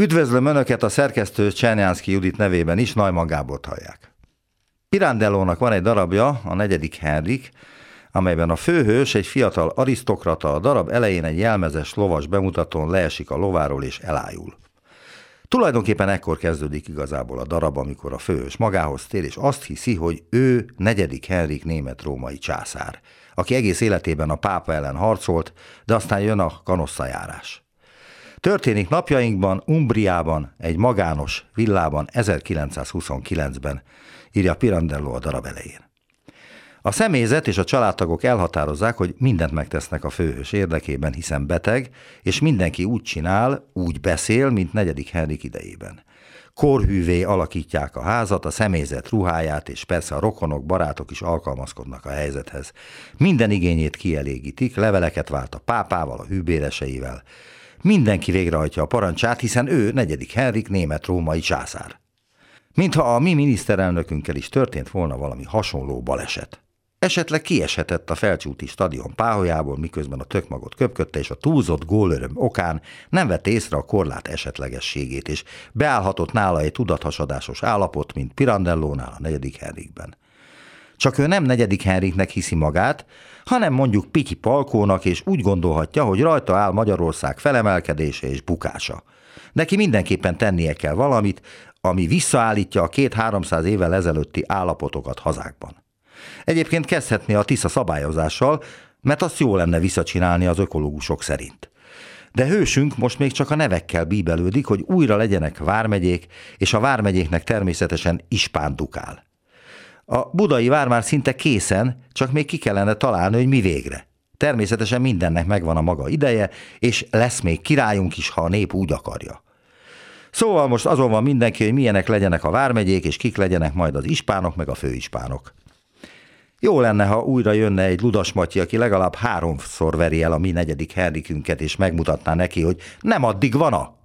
Üdvözlöm Önöket a szerkesztő Csernyánszki Judit nevében is, Najman Gábort hallják. Pirandellónak van egy darabja, a negyedik Henrik, amelyben a főhős egy fiatal arisztokrata a darab elején egy jelmezes lovas bemutatón leesik a lováról és elájul. Tulajdonképpen ekkor kezdődik igazából a darab, amikor a főhős magához tér, és azt hiszi, hogy ő negyedik Henrik német-római császár, aki egész életében a pápa ellen harcolt, de aztán jön a kanosszajárás. Történik napjainkban, Umbriában, egy magános villában 1929-ben, írja Pirandello a darab elején. A személyzet és a családtagok elhatározzák, hogy mindent megtesznek a főhős érdekében, hiszen beteg, és mindenki úgy csinál, úgy beszél, mint negyedik Henrik idejében. Korhűvé alakítják a házat, a személyzet ruháját, és persze a rokonok, barátok is alkalmazkodnak a helyzethez. Minden igényét kielégítik, leveleket vált a pápával, a hűbéreseivel. Mindenki végrehajtja a parancsát, hiszen ő negyedik Henrik német-római császár. Mintha a mi miniszterelnökünkkel is történt volna valami hasonló baleset. Esetleg kieshetett a felcsúti stadion páholyából, miközben a tökmagot köpködte, és a túlzott gólöröm okán nem vette észre a korlát esetlegességét, és beállhatott nála egy tudathasadásos állapot, mint Pirandellónál a negyedik Henrikben. Csak ő nem negyedik Henriknek hiszi magát, hanem mondjuk Piki Palkónak, és úgy gondolhatja, hogy rajta áll Magyarország felemelkedése és bukása. Neki mindenképpen tennie kell valamit, ami visszaállítja a két-háromszáz évvel ezelőtti állapotokat hazákban. Egyébként kezdhetné a Tisza szabályozással, mert azt jó lenne visszacsinálni az ökológusok szerint. De hősünk most még csak a nevekkel bíbelődik, hogy újra legyenek vármegyék, és a vármegyéknek természetesen Ispán dukál. A budai vár már szinte készen, csak még ki kellene találni, hogy mi végre. Természetesen mindennek megvan a maga ideje, és lesz még királyunk is, ha a nép úgy akarja. Szóval most azon van mindenki, hogy milyenek legyenek a vármegyék, és kik legyenek majd az ispánok, meg a főispánok. Jó lenne, ha újra jönne egy Ludas Matyi, aki legalább háromszor veri el a mi negyedik Henrikünket, és megmutatná neki, hogy nem addig van a